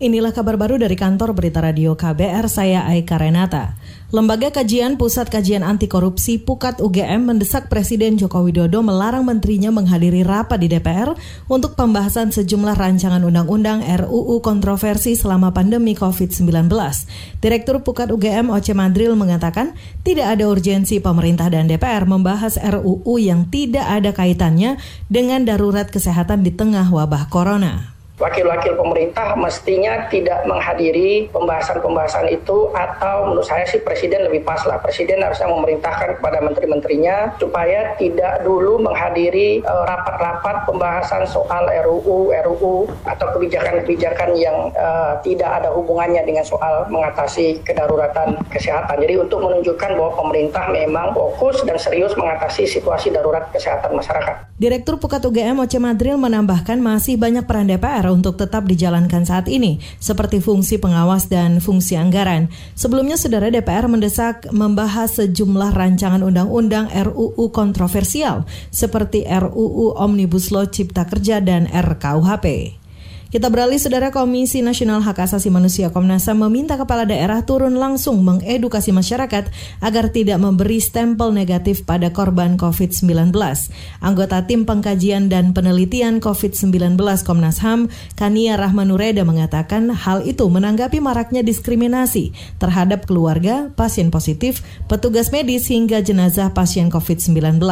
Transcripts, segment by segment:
Inilah kabar baru dari kantor berita radio KBR, saya Aika Renata. Lembaga Kajian Pusat Kajian Anti Korupsi Pukat UGM mendesak Presiden Joko Widodo melarang menterinya menghadiri rapat di DPR untuk pembahasan sejumlah rancangan undang-undang RUU kontroversi selama pandemi COVID-19. Direktur Pukat UGM Oce Madril mengatakan tidak ada urgensi pemerintah dan DPR membahas RUU yang tidak ada kaitannya dengan darurat kesehatan di tengah wabah corona wakil-wakil pemerintah mestinya tidak menghadiri pembahasan-pembahasan itu atau menurut saya sih presiden lebih pas lah presiden harusnya memerintahkan kepada menteri-menterinya supaya tidak dulu menghadiri eh, rapat-rapat pembahasan soal RUU RUU atau kebijakan-kebijakan yang uh, tidak ada hubungannya dengan soal mengatasi kedaruratan kesehatan jadi untuk menunjukkan bahwa pemerintah memang fokus dan serius mengatasi situasi darurat kesehatan masyarakat. Direktur Pukat UGM Oce Madril menambahkan masih banyak peran DPR untuk tetap dijalankan saat ini, seperti fungsi pengawas dan fungsi anggaran. Sebelumnya, saudara DPR mendesak membahas sejumlah rancangan undang-undang RUU kontroversial, seperti RUU Omnibus Law Cipta Kerja dan RKUHP. Kita beralih, Saudara Komisi Nasional Hak Asasi Manusia Komnas HAM meminta kepala daerah turun langsung mengedukasi masyarakat agar tidak memberi stempel negatif pada korban COVID-19. Anggota Tim Pengkajian dan Penelitian COVID-19 Komnas HAM, Kania Rahmanureda mengatakan hal itu menanggapi maraknya diskriminasi terhadap keluarga, pasien positif, petugas medis hingga jenazah pasien COVID-19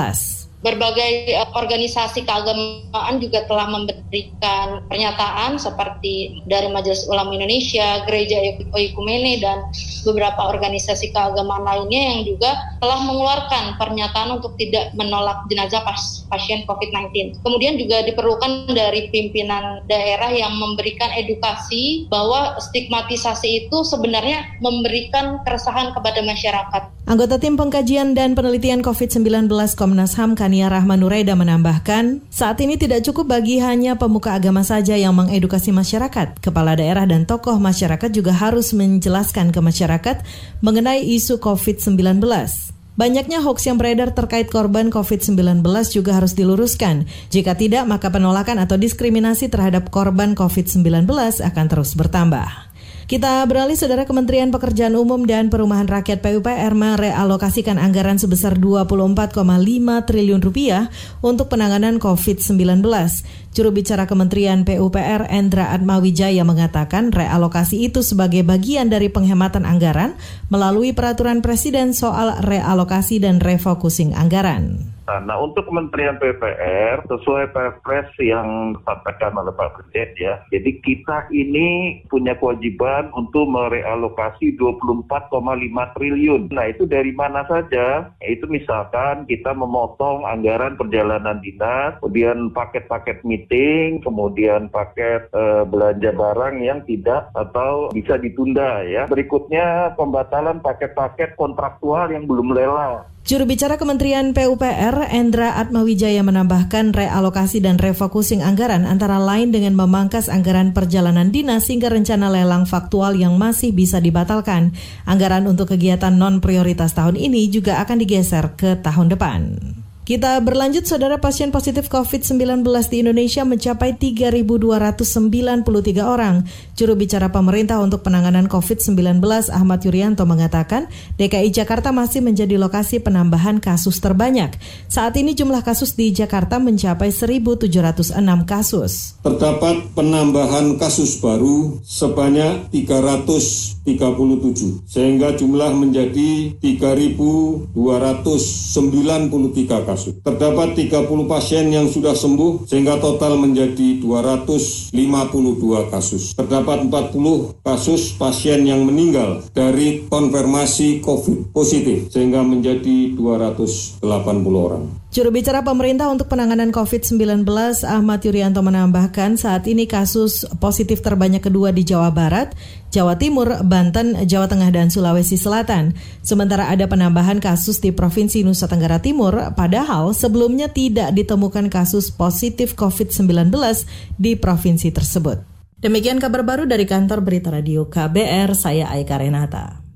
berbagai eh, organisasi keagamaan juga telah memberikan pernyataan seperti dari Majelis Ulama Indonesia, Gereja Oikumene dan beberapa organisasi keagamaan lainnya yang juga telah mengeluarkan pernyataan untuk tidak menolak jenazah pas, pasien COVID-19. Kemudian juga diperlukan dari pimpinan daerah yang memberikan edukasi bahwa stigmatisasi itu sebenarnya memberikan keresahan kepada masyarakat. Anggota Tim Pengkajian dan Penelitian COVID-19 Komnas HAM Tania Rahmanureda menambahkan, saat ini tidak cukup bagi hanya pemuka agama saja yang mengedukasi masyarakat. Kepala daerah dan tokoh masyarakat juga harus menjelaskan ke masyarakat mengenai isu COVID-19. Banyaknya hoax yang beredar terkait korban COVID-19 juga harus diluruskan. Jika tidak, maka penolakan atau diskriminasi terhadap korban COVID-19 akan terus bertambah. Kita beralih, Saudara Kementerian Pekerjaan Umum dan Perumahan Rakyat PUPR merealokasikan anggaran sebesar 24,5 triliun rupiah untuk penanganan COVID-19. Juru bicara Kementerian PUPR Endra Atmawijaya mengatakan realokasi itu sebagai bagian dari penghematan anggaran melalui peraturan Presiden soal realokasi dan refocusing anggaran. Nah, untuk Kementerian PPR sesuai Perpres yang disampaikan oleh Pak Presiden ya. Jadi kita ini punya kewajiban untuk merealokasi 24,5 triliun. Nah, itu dari mana saja? Itu misalkan kita memotong anggaran perjalanan dinas, kemudian paket-paket meeting, kemudian paket eh, belanja barang yang tidak atau bisa ditunda ya. Berikutnya pembatalan paket-paket kontraktual yang belum lelang. Juru bicara Kementerian PUPR, Endra Atmawijaya menambahkan realokasi dan refocusing anggaran antara lain dengan memangkas anggaran perjalanan dinas hingga rencana lelang faktual yang masih bisa dibatalkan. Anggaran untuk kegiatan non-prioritas tahun ini juga akan digeser ke tahun depan. Kita berlanjut, saudara pasien positif COVID-19 di Indonesia mencapai 3.293 orang. Juru bicara pemerintah untuk penanganan COVID-19 Ahmad Yuryanto mengatakan DKI Jakarta masih menjadi lokasi penambahan kasus terbanyak. Saat ini jumlah kasus di Jakarta mencapai 1.706 kasus. Terdapat penambahan kasus baru sebanyak 337, sehingga jumlah menjadi 3.293 kasus kasus. Terdapat 30 pasien yang sudah sembuh sehingga total menjadi 252 kasus. Terdapat 40 kasus pasien yang meninggal dari konfirmasi COVID positif sehingga menjadi 280 orang. Juru bicara pemerintah untuk penanganan COVID-19 Ahmad Yuryanto menambahkan saat ini kasus positif terbanyak kedua di Jawa Barat, Jawa Timur, Banten, Jawa Tengah, dan Sulawesi Selatan. Sementara ada penambahan kasus di Provinsi Nusa Tenggara Timur, padahal sebelumnya tidak ditemukan kasus positif COVID-19 di provinsi tersebut. Demikian kabar baru dari kantor Berita Radio KBR, saya Aika Renata.